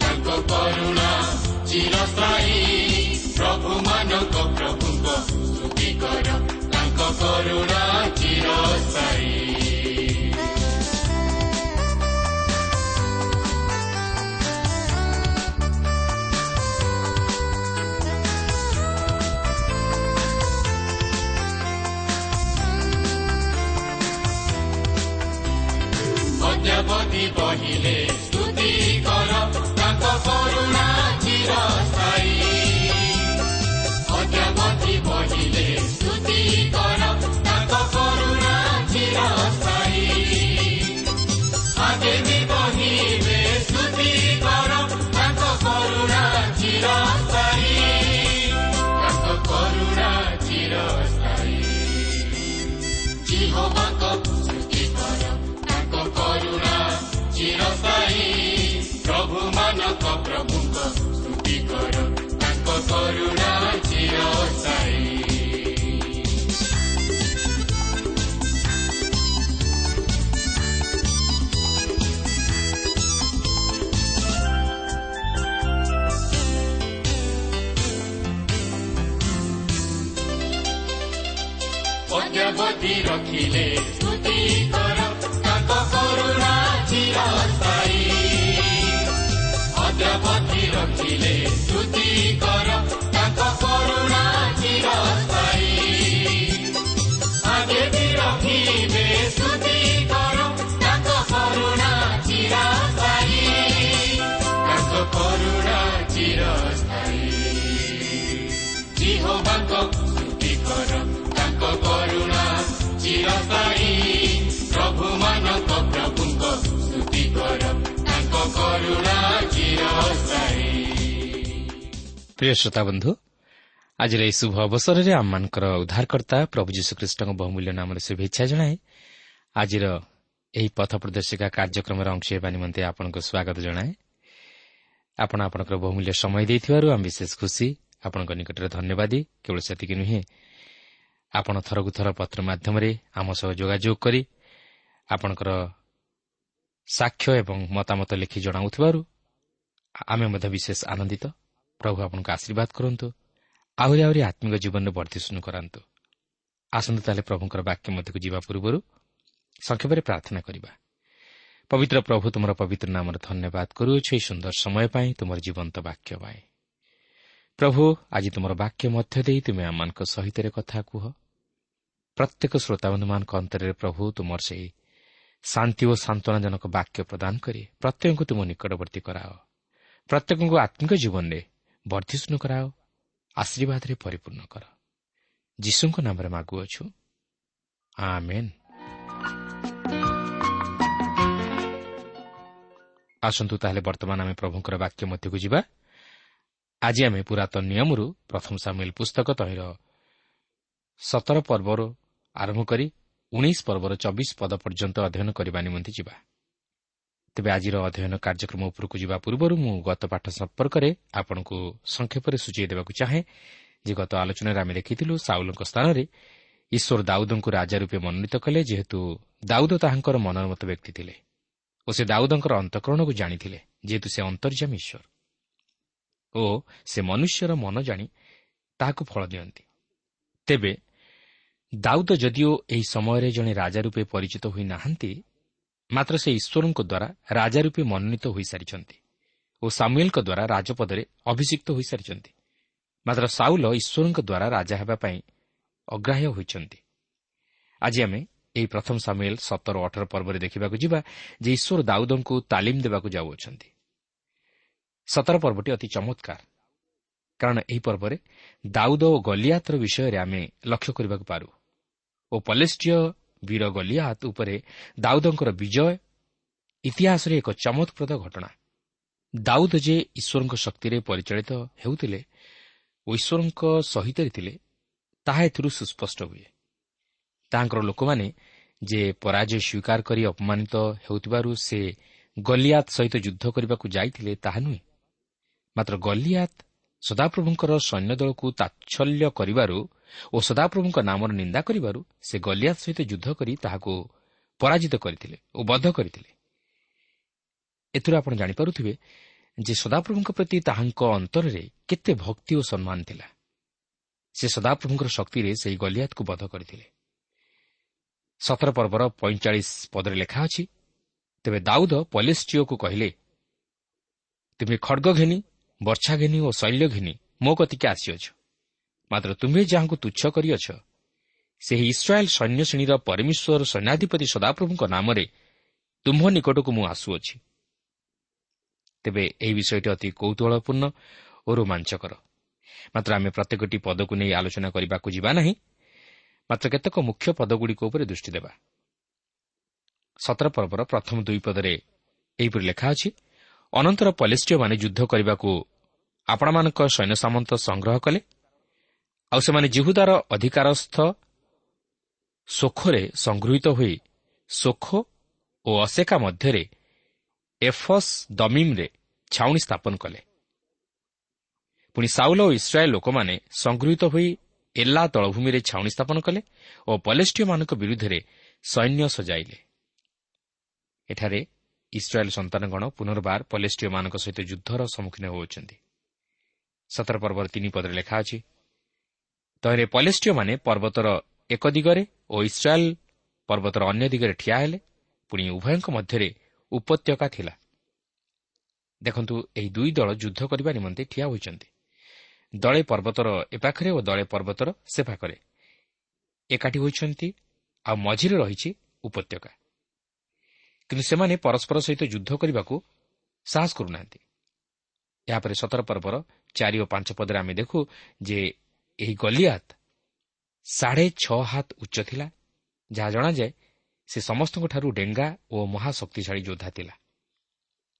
ତାଙ୍କ କରୁଣା ଚିରସ୍ଥାୟୀ ପ୍ରଭୁମାନଙ୍କ ପ୍ରଭୁଙ୍କ ସ୍ତୁତି କର ତାଙ୍କ କରୁଣା ଚିରସ୍ଥାୟୀ ତାଙ୍କ କରୁଣା ତାଙ୍କ କରୁଣା ଚିରସ୍ଥାୟୀ ପ୍ରିୟ ଶ୍ରୋତା ବନ୍ଧୁ ଆଜିର ଏହି ଶୁଭ ଅବସରରେ ଆମମାନଙ୍କର ଉଦ୍ଧାରକର୍ତ୍ତା ପ୍ରଭୁ ଯୀଶୁଖ୍ରୀଷ୍ଟଙ୍କ ବହୁମୂଲ୍ୟ ନାମରେ ଶୁଭେଚ୍ଛା ଜଣାଏ ଆଜିର ଏହି ପଥ ପ୍ରଦର୍ଶିକା କାର୍ଯ୍ୟକ୍ରମରେ ଅଂଶ ହେବା ନିମନ୍ତେ ଆପଣଙ୍କୁ ସ୍ୱାଗତ ଜଣାଏ ଆପଣ ଆପଣଙ୍କର ବହୁମୂଲ୍ୟ ସମୟ ଦେଇଥିବାରୁ ଆମେ ବିଶେଷ ଖୁସି। ଆପଣଙ୍କ ନିକଟରେ ଧନ୍ୟବାଦୀ। କେବଳ ସେତିକି ନୁହେଁ। ଆପଣ ଥରକୁ ଥର ପତ୍ର ମାଧ୍ୟମରେ ଆମ ସହ ଯୋଗାଯୋଗ କରି ଆପଣଙ୍କର ସାକ୍ଷ୍ୟ ଏବଂ ମତାମତ ଲେଖି ଜଣାଉଥିବାରୁ ଆମେ ମଧ୍ୟ ବିଶେଷ ଆନନ୍ଦିତ। ପ୍ରଭୁ ଆପଣଙ୍କୁ ଆଶୀର୍ବାଦ କରନ୍ତୁ। ଆହୁରି ଆହୁରି ଆତ୍ମିକ ଜୀବନରେ ବର୍ଦ୍ଧିଷ୍ଣୁ କରାନ୍ତୁ। ଆସନ୍ତୁ ତାହେଲେ ପ୍ରଭୁଙ୍କର ବାକ୍ୟ ମଧ୍ୟକୁ ଯିବା ପୂର୍ବରୁ ସଂକ୍ଷେପରେ ପ୍ରାର୍ଥନା କରିବା। ପବିତ୍ର ପ୍ରଭୁ ତୁମର ପବିତ୍ର ନାମରେ ଧନ୍ୟବାଦ କରୁଅଛୁ ଏହି ସୁନ୍ଦର ସମୟ ପାଇଁ ତୁମର ଜୀବନ୍ତ ବାକ୍ୟ ପାଇଁ ପ୍ରଭୁ ଆଜି ତୁମର ବାକ୍ୟ ମଧ୍ୟ ଦେଇ ତୁମେ ଆମମାନଙ୍କ ସହିତ କଥା କୁହ ପ୍ରତ୍ୟେକ ଶ୍ରୋତାବନ୍ଧୁମାନଙ୍କ ଅନ୍ତରରେ ପ୍ରଭୁ ତୁମର ସେହି ଶାନ୍ତି ଓ ସାନ୍ତ୍ୱନାଜନକ ବାକ୍ୟ ପ୍ରଦାନ କରି ପ୍ରତ୍ୟେକଙ୍କୁ ତୁମ ନିକଟବର୍ତ୍ତୀ କରାଅ ପ୍ରତ୍ୟେକଙ୍କୁ ଆତ୍ମିକ ଜୀବନରେ ବର୍ଦ୍ଧିଷ୍ଣୁ କରାଅ ଆଶୀର୍ବାଦରେ ପରିପୂର୍ଣ୍ଣ କର ଯୀଶୁଙ୍କ ନାମରେ ମାଗୁଅଛୁ ଆମେନ୍ ଆସନ୍ତୁ ତାହେଲେ ବର୍ତ୍ତମାନ ଆମେ ପ୍ରଭୁଙ୍କର ବାକ୍ୟ ମଧ୍ୟକୁ ଯିବା। ଆଜି ଆମେ ପୁରାତନ ନିୟମରୁ ପ୍ରଥମ ସାମିଲ ପୁସ୍ତକ ତହିଁର ସତର ପର୍ବରୁ ଆରମ୍ଭ କରି ଉଣେଇଶ ପର୍ବର ଚବିଶ ପଦ ପର୍ଯ୍ୟନ୍ତ ଅଧ୍ୟୟନ କରିବା ନିମନ୍ତେ ଯିବା। ତେବେ ଆଜିର ଅଧ୍ୟୟନ କାର୍ଯ୍ୟକ୍ରମ ଉପରକୁ ଯିବା ପୂର୍ବରୁ ମୁଁ ଗତ ପାଠ ସମ୍ପର୍କରେ ଆପଣଙ୍କୁ ସଂକ୍ଷେପରେ ସୂଚାଇ ଦେବାକୁ ଚାହେଁ ଯେ ଗତ ଆଲୋଚନାରେ ଆମେ ଦେଖିଥିଲୁ ସାଉଲଙ୍କ ସ୍ଥାନରେ ଈଶ୍ୱର ଦାଉଦଙ୍କୁ ରାଜା ରୂପେ ମନୋନୀତ କଲେ ଯେହେତୁ ଦାଉଦ ତାହାଙ୍କର ମନୋନମତ ବ୍ୟକ୍ତି ଥିଲେ। ଓ ସେ ଦାଉଦଙ୍କର ଅନ୍ତଃକରଣକୁ ଜାଣିଥିଲେ ଯେହେତୁ ସେ ଅନ୍ତର୍ଯାମୀ ଈଶ୍ୱର ଓ ସେ ମନୁଷ୍ୟର ମନ ଜାଣି ତାହାକୁ ଫଳ ଦିଅନ୍ତି। ତେବେ ଦାଉଦ ଯଦିଓ ଏହି ସମୟରେ ଜଣେ ରାଜା ରୂପେ ପରିଚିତ ହୋଇନାହାନ୍ତି ମାତ୍ର ସେ ଈଶ୍ୱରଙ୍କ ଦ୍ୱାରା ରାଜା ରୂପେ ମନୋନୀତ ହୋଇସାରିଛନ୍ତି ଓ ସାମୁଏଲଙ୍କ ଦ୍ୱାରା ରାଜପଦରେ ଅଭିଷିକ୍ତ ହୋଇସାରିଛନ୍ତି ମାତ୍ର ସାଉଲ ଈଶ୍ୱରଙ୍କ ଦ୍ୱାରା ରାଜା ହେବା ପାଇଁ ଅଗ୍ରାହ୍ୟ ହୋଇଛନ୍ତି। ଆଜି ଆମେ ଏହି ପ୍ରଥମ ସାମୁଏଲ ସତର ଅଠର ପର୍ବରେ ଦେଖିବାକୁ ଯିବା ଯେ ଈଶ୍ୱର ଦାଉଦଙ୍କୁ ତାଲିମ ଦେବାକୁ ଯାଉଅଛନ୍ତି। ସତର ପର୍ବଟି ଅତି ଚମତ୍କାର। କାରଣ ଏହି ପର୍ବରେ ଦାଉଦ ଓ ଗଲିଆତର ବିଷୟରେ ଆମେ ଲକ୍ଷ୍ୟ କରିବାକୁ ପାରୁ। ଓ ପଲେଷ୍ଟିୟ ବୀର ଗଲିଆତ ଉପରେ ଦାଉଦଙ୍କର ବିଜୟ ଇତିହାସରେ ଏକ ଚମତ୍ପ୍ରଦ ଘଟଣା। ଦାଉଦ ଯେ ଈଶ୍ୱରଙ୍କ ଶକ୍ତିରେ ପରିଚାଳିତ ହେଉଥିଲେ ଓ ଈଶ୍ୱରଙ୍କ ସହିତ ଥିଲେ ତାହା ଏଥିରୁ ସୁସ୍ପଷ୍ଟ ହୁଏ। ତାହାଙ୍କର ଲୋକମାନେ ଯେ ପରାଜୟ ସ୍ୱୀକାର କରି ଅପମାନିତ ହେଉଥିବାରୁ ସେ ଗଲିଆତ ସହିତ ଯୁଦ୍ଧ କରିବାକୁ ଯାଇଥିଲେ ତାହା ନୁହେଁ। ମାତ୍ର ଗଲିଆତ ସଦାପ୍ରଭୁଙ୍କର ସୈନ୍ୟ ଦଳକୁ ତାଚ୍ଛଲ୍ୟ କରିବାରୁ ଓ ସଦାପ୍ରଭୁଙ୍କ ନାମର ନିନ୍ଦା କରିବାରୁ ସେ ଗଲିଆତ ସହିତ ଯୁଦ୍ଧ କରି ତାହାକୁ ପରାଜିତ କରିଥିଲେ ଓ ବଦ୍ଧ କରିଥିଲେ। ଏଥିରୁ ଆପଣ ଜାଣିପାରୁଥିବେ ଯେ ସଦାପ୍ରଭୁଙ୍କ ପ୍ରତି ତାହାଙ୍କ ଅନ୍ତରରେ କେତେ ଭକ୍ତି ଓ ସମ୍ମାନ ଥିଲା। ସେ ସଦାପ୍ରଭୁଙ୍କର ଶକ୍ତିରେ ସେହି ଗଲିଆତକୁ ବଧ କରିଥିଲେ। ସତର ପର୍ବର ପଇଁଚାଳିଶ ପଦରେ ଲେଖା ଅଛି ତେବେ ଦାଉଦ ପଲେଷ୍ଟିଓକୁ କହିଲେ ତୁମେ ଖଡ଼ଗ ଘେନି ବର୍ଷା ଘେନି ଓ ଶୈଲ୍ୟ ଘେନି ମୋ କତିକି ଆସିଅଛ। ମାତ୍ର ତୁମ୍ଭେ ଯାହାଙ୍କୁ ତୁଚ୍ଛ କରିଅଛ ସେହି ଇସ୍ରାଏଲ୍ ସୈନ୍ୟ ଶ୍ରେଣୀର ପରମେଶ୍ୱର ସୈନ୍ୟାଧିପତି ସଦାପ୍ରଭୁଙ୍କ ନାମରେ ତୁମ୍ଭ ନିକଟକୁ ମୁଁ ଆସୁଅଛି। ତେବେ ଏହି ବିଷୟଟି ଅତି କୌତୁହଳପୂର୍ଣ୍ଣ ଓ ରୋମାଞ୍ଚକର। ମାତ୍ର ଆମେ ପ୍ରତ୍ୟେକଟି ପଦକୁ ନେଇ ଆଲୋଚନା କରିବାକୁ ଯିବା ନାହିଁ ମାତ୍ର କେତେକ ମୁଖ୍ୟ ପଦଗୁଡ଼ିକ ଉପରେ ଦୃଷ୍ଟି ଦେବା। ସତର ପର୍ବର ପ୍ରଥମ ଦୁଇ ପଦରେ ଏହିପରି ଲେଖା ଅଛି ଅନନ୍ତର ପଲେଷ୍ଟିୟମାନେ ଯୁଦ୍ଧ କରିବାକୁ ଆପଣମାନଙ୍କ ସୈନ୍ୟ ସାମନ୍ତ ସଂଗ୍ରହ କଲେ ଆଉ ସେମାନେ ଜିହୁଦାର ଅଧିକାରସ୍ଥ ଶୋଖରେ ସଂଗୃହୀତ ହୋଇ ଶୋଖ ଓ ଅଶେକା ମଧ୍ୟରେ ଏଫସ୍ ଦମିମ୍ରେ ଛାଉଣି ସ୍ଥାପନ କଲେ। ପୁଣି ସାଉଲ ଓ ଇସ୍ରାଏଲ୍ ଲୋକମାନେ ସଂଗୃହୀତ ହୋଇ ଏଲ୍ଲା ତଳଭୂମିରେ ଛାଉଣି ସ୍ଥାପନ କଲେ ଓ ପଲେଷ୍ଟିୟମାନଙ୍କ ବିରୁଦ୍ଧରେ ସୈନ୍ୟ ସଜାଇଲେ। ଏଠାରେ ଇସ୍ରାଏଲ୍ ସନ୍ତାନଗଣ ପୁନର୍ବାର ପଲେଷ୍ଟିୟମାନଙ୍କ ସହିତ ଯୁଦ୍ଧର ସମ୍ମୁଖୀନ ହେଉଛନ୍ତି ସତର ପର୍ବର ତିନି ପଦରେ ଲେଖା ଅଛି ତହିଁରେ ପଲେଷ୍ଟିୟମାନେ ପର୍ବତର ଏକ ଦିଗରେ ଓ ଇସ୍ରାଏଲ୍ ପର୍ବତର ଅନ୍ୟ ଦିଗରେ ଠିଆ ହେଲେ ପୁଣି ଉଭୟଙ୍କ ମଧ୍ୟରେ ଉପତ୍ୟକା ଥିଲା। ଦେଖନ୍ତୁ ଏହି ଦୁଇ ଦଳ ଯୁଦ୍ଧ କରିବା ନିମନ୍ତେ ଠିଆ ହୋଇଛନ୍ତି। ଦଳେ ପର୍ବତର ଏପାଖରେ ଓ ଦଳେ ପର୍ବତର ସେ ପାଖରେ। ଏକାଠି ହୋଇଛନ୍ତି ଆଉ ମଝିରେ ରହିଛି ଉପତ୍ୟକା। କିନ୍ତୁ ସେମାନେ ପରସ୍ପର ସହିତ ଯୁଦ୍ଧ କରିବାକୁ ସାହସ କରୁନାହାନ୍ତି। ଏହାପରେ ସତର ପର୍ବର ଚାରି ଓ ପାଞ୍ଚ ପଦରେ ଆମେ ଦେଖୁ ଯେ ଏହି ଗଲିଆତ ସାଢ଼େ ଛଅ ହାତ ଉଚ୍ଚ ଥିଲା ଯାହା ଜଣାଯାଏ ସେ ସମସ୍ତଙ୍କଠାରୁ ଡେଙ୍ଗା ଓ ମହାଶକ୍ତିଶାଳୀ ଯୋଦ୍ଧା ଥିଲା।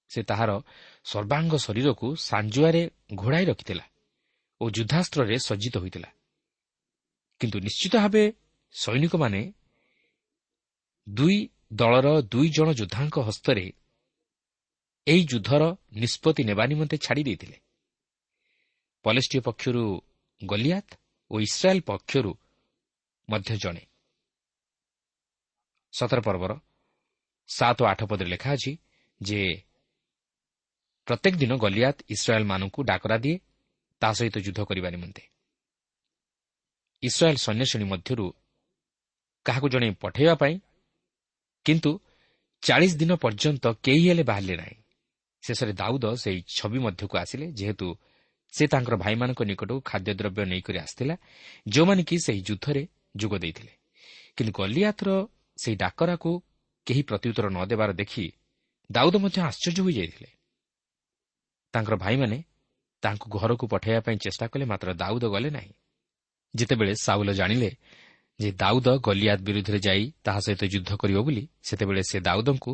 ସେ ତାହାର ସର୍ବାଙ୍ଗ ଶରୀରକୁ ସାଞ୍ଜୁଆରେ ଘୋଡ଼ାଇ ରଖିଥିଲା। ଓ ଯୁଦ୍ଧାସ୍ତ୍ରରେ ସଜ୍ଜିତ ହୋଇଥିଲା। କିନ୍ତୁ ନିଶ୍ଚିତ ଭାବେ ସୈନିକମାନେ ଦୁଇ ଦଳର ଦୁଇ ଜଣ ଯୋଦ୍ଧାଙ୍କ ହସ୍ତରେ ଏହି ଯୁଦ୍ଧର ନିଷ୍ପତ୍ତି ନେବା ନିମନ୍ତେ ଛାଡ଼ି ଦେଇଥିଲେ। ପଲେଷ୍ଟିୟ ପକ୍ଷରୁ ଗଲିଆତ ଓ ଇସ୍ରାଏଲ୍ ପକ୍ଷରୁ ମଧ୍ୟ ଜଣେ। ସତର ପର୍ବର ସାତ ଓ ଆଠ ପଦରେ ଲେଖା ଅଛି ଯେ ପ୍ରତ୍ୟେକ ଦିନ ଗଲିଆତ ଇସ୍ରାଏଲ୍ମାନଙ୍କୁ ଡାକରା ଦିଏ ତା ସହିତ ଯୁଦ୍ଧ କରିବା ନିମନ୍ତେ। ଇସ୍ରାଏଲ୍ ସୈନ୍ୟଶ୍ରେଣୀ ମଧ୍ୟରୁ କାହାକୁ ଜଣେ ପଠାଇବା ପାଇଁ କିନ୍ତୁ ଚାଳିଶ ଦିନ ପର୍ଯ୍ୟନ୍ତ କେହି ହେଲେ ବାହାରିଲେ ନାହିଁ। ଶେଷରେ ଦାଉଦ ସେହି ଛବି ମଧ୍ୟକୁ ଆସିଲେ ଯେହେତୁ ସେ ତାଙ୍କର ଭାଇମାନଙ୍କ ନିକଟକୁ ଖାଦ୍ୟଦ୍ରବ୍ୟ ନେଇକରି ଆସିଥିଲା ଯେଉଁମାନେ କି ସେହି ଯୁଦ୍ଧରେ ଯୋଗ ଦେଇଥିଲେ। କିନ୍ତୁ ଗଲିଆତର ସେହି ଡାକରାକୁ କେହି ପ୍ରତ୍ୟୁତ୍ତର ନ ଦେବାର ଦେଖି ଦାଉଦ ମଧ୍ୟ ଆଶ୍ଚର୍ଯ୍ୟ ହୋଇଯାଇଥିଲେ। ତାଙ୍କର ଭାଇମାନେ ତାଙ୍କୁ ଘରକୁ ପଠାଇବା ପାଇଁ ଚେଷ୍ଟା କଲେ ମାତ୍ର ଦାଉଦ ଗଲେ ନାହିଁ। ଯେତେବେଳେ ସାଉଲ ଜାଣିଲେ ଯେ ଦାଉଦ ଗଲିଆଦ ବିରୁଦ୍ଧରେ ଯାଇ ତାହା ସହିତ ଯୁଦ୍ଧ କରିବ ବୋଲି ସେତେବେଳେ ସେ ଦାଉଦଙ୍କୁ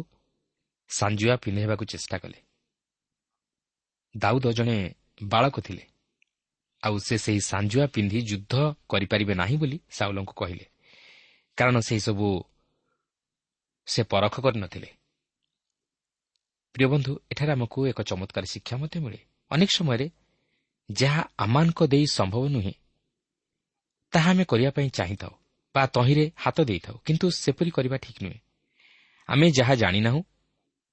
ସାଞ୍ଜୁଆ ପିନ୍ଧାଇବାକୁ ଚେଷ୍ଟା କଲେ। ଦାଉଦ ଜଣେ ବାଳକ ଥିଲେ। ଆଉ ସେ ସେହି ସାଞ୍ଜୁଆ ପିନ୍ଧି ଯୁଦ୍ଧ କରିପାରିବେ ନାହିଁ ବୋଲି ସାଉଲଙ୍କୁ କହିଲେ। କାରଣ ସେହିସବୁ ସେ ପରଖ କରିନଥିଲେ। ପ୍ରିୟ ବନ୍ଧୁ ଏଠାରେ ଆମକୁ ଏକ ଚମତ୍କାର ଶିକ୍ଷା ମଧ୍ୟ ମିଳେ। ଅନେକ ସମୟରେ ଯାହା ଆମମାନଙ୍କ ଦେଇ ସମ୍ଭବ ନୁହେଁ ତାହା ଆମେ କରିବା ପାଇଁ ଚାହିଁଥାଉ ବା ତହିଁରେ ହାତ ଦେଇଥାଉ କିନ୍ତୁ ସେପରି କରିବା ଠିକ୍ ନୁହେଁ। ଆମେ ଯାହା ଜାଣିନାହୁଁ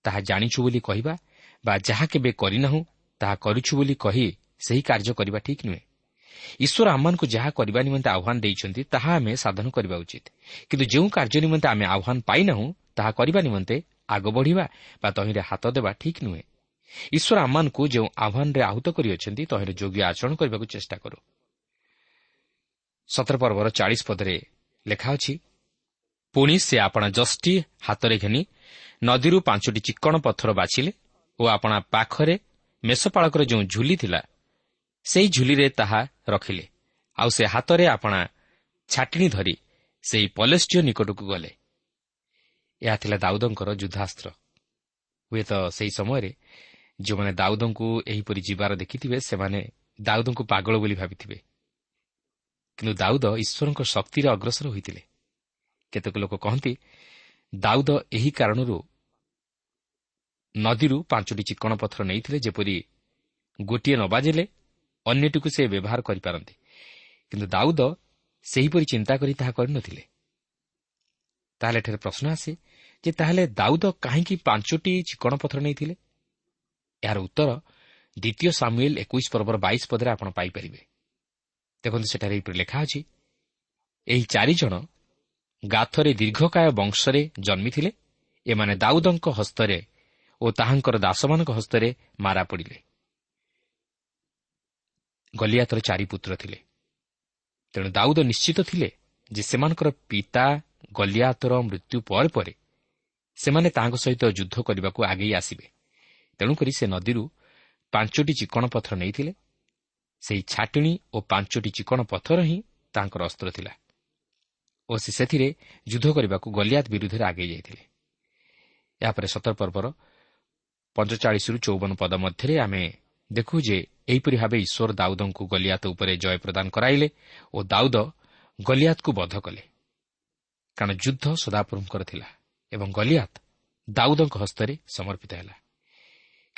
ତାହା ଜାଣିଛୁ ବୋଲି କହିବା ବା ଯାହା କେବେ କରିନାହୁଁ ତାହା କରିଛୁ ବୋଲି କହି ସେହି କାର୍ଯ୍ୟ କରିବା ଠିକ୍ ନୁହେଁ। ଈଶ୍ୱର ଆମମାନଙ୍କୁ ଯାହା କରିବା ନିମନ୍ତେ ଆହ୍ୱାନ ଦେଇଛନ୍ତି ତାହା ଆମେ ସାଧନ କରିବା ଉଚିତ। କିନ୍ତୁ ଯେଉଁ କାର୍ଯ୍ୟ ନିମନ୍ତେ ଆମେ ଆହ୍ୱାନ ପାଇନାହୁଁ ତାହା କରିବା ନିମନ୍ତେ ଆଗ ବଢ଼ିବା ବା ତହିଁରେ ହାତ ଦେବା ଠିକ୍ ନୁହେଁ। ଈଶ୍ୱର ଆମମାନଙ୍କୁ ଯେଉଁ ଆହ୍ୱାନରେ ଆହୁତ କରିଅଛନ୍ତି ତହିଁରେ ଯୋଗ୍ୟ ଆଚରଣ କରିବାକୁ ଚେଷ୍ଟା କରୁ। ସତର ପର୍ବର ଚାଳିଶ ପଦରେ ଲେଖା ଅଛି ପୁଣି ସେ ଆପଣା ଜଷ୍ଟି ହାତରେ ଘେନି ନଦୀରୁ ପାଞ୍ଚଟି ଚିକ୍କଣ ପଥର ବାଛିଲେ ଓ ଆପଣା ପାଖରେ ମେଷପାଳକର ଯେଉଁ ଝୁଲି ଥିଲା ସେହି ଝୁଲିରେ ତାହା ରଖିଲେ। ଆଉ ସେ ହାତରେ ଆପଣା ଛାଟିଣି ଧରି ସେହି ପଲେଷ୍ଟିୟ ନିକଟକୁ ଗଲେ। ଏହା ଥିଲା ଦାଉଦଙ୍କର ଯୁଦ୍ଧାସ୍ତ୍ର। ହୁଏତ ସେହି ସମୟରେ ଯେଉଁମାନେ ଦାଉଦଙ୍କୁ ଏହିପରି ଯିବାର ଦେଖିଥିବେ ସେମାନେ ଦାଉଦଙ୍କୁ ପାଗଳ ବୋଲି ଭାବିଥିବେ। କିନ୍ତୁ ଦାଉଦ ଈଶ୍ୱରଙ୍କ ଶକ୍ତିରେ ଅଗ୍ରସର ହୋଇଥିଲେ। କେତେକ ଲୋକ କହନ୍ତି ଦାଉଦ ଏହି କାରଣରୁ ନଦୀରୁ ପାଞ୍ଚଟି ଚିକଣ ପଥର ନେଇଥିଲେ ଯେପରି ଗୋଟିଏ ନ ବାଜିଲେ ଅନ୍ୟଟିକୁ ସେ ବ୍ୟବହାର କରିପାରନ୍ତି। କିନ୍ତୁ ଦାଉଦ ସେହିପରି ଚିନ୍ତା କରି ତାହା କରିନଥିଲେ। ତାହେଲେ ଏଠାରେ ପ୍ରଶ୍ନ ଆସେ ଯେ ତାହେଲେ ଦାଉଦ କାହିଁକି ପାଞ୍ଚଟି ଚିକଣ ପଥର ନେଇଥିଲେ? ଏହାର ଉତ୍ତର ଦ୍ୱିତୀୟ ସାମୁଏଲ ଏକୋଇଶ ପର୍ବର ବାଇଶ ପଦରେ ଆପଣ ପାଇପାରିବେ। ଦେଖନ୍ତୁ ସେଠାରେ ଏହିପରି ଲେଖା ଅଛି ଏହି ଚାରିଜଣ ଗାଥରେ ଦୀର୍ଘକାୟ ବଂଶରେ ଜନ୍ମିଥିଲେ ଏମାନେ ଦାଉଦଙ୍କ ହସ୍ତରେ ଓ ତାହାଙ୍କର ଦାସମାନଙ୍କ ହସ୍ତରେ ମାରା ପଡ଼ିଲେ। ଗଲିଆତର ଚାରି ପୁତ୍ର ଥିଲେ। ତେଣୁ ଦାଉଦ ନିଶ୍ଚିତ ଥିଲେ ଯେ ସେମାନଙ୍କର ପିତା ଗଲିଆତର ମୃତ୍ୟୁ ପରେ ପରେ ସେମାନେ ତାହାଙ୍କ ସହିତ ଯୁଦ୍ଧ କରିବାକୁ ଆଗେଇ ଆସିବେ। ତେଣୁକରି ସେ ନଦୀରୁ ପାଞ୍ଚଟି ଚିକଣ ପଥର ନେଇଥିଲେ। ସେହି ଛାଟିଣୀ ଓ ପାଞ୍ଚଟି ଚିକଣ ପଥର ହିଁ ତାଙ୍କର ଅସ୍ତ୍ର ଥିଲା ଓ ସେ ସେଥିରେ ଯୁଦ୍ଧ କରିବାକୁ ଗଲିଆତ ବିରୁଦ୍ଧରେ ଆଗେଇ ଯାଇଥିଲେ। ଏହାପରେ ସତର ପର୍ବର ପଞ୍ଚଚାଳିଶରୁ ଚଉବନ ପଦ ମଧ୍ୟରେ ଆମେ ଦେଖୁ ଯେ ଏହିପରି ଭାବେ ଈଶ୍ୱର ଦାଉଦଙ୍କୁ ଗଲିଆତ ଉପରେ ଜୟ ପ୍ରଦାନ କରାଇଲେ ଓ ଦାଉଦ ଗଲିଆତକୁ ବଧ କଲେ। କାରଣ ଯୁଦ୍ଧ ସଦାପୁରଙ୍କର ଥିଲା ଏବଂ ଗଲିଆତ ଦାଉଦଙ୍କ ହସ୍ତରେ ସମର୍ପିତ ହେଲା।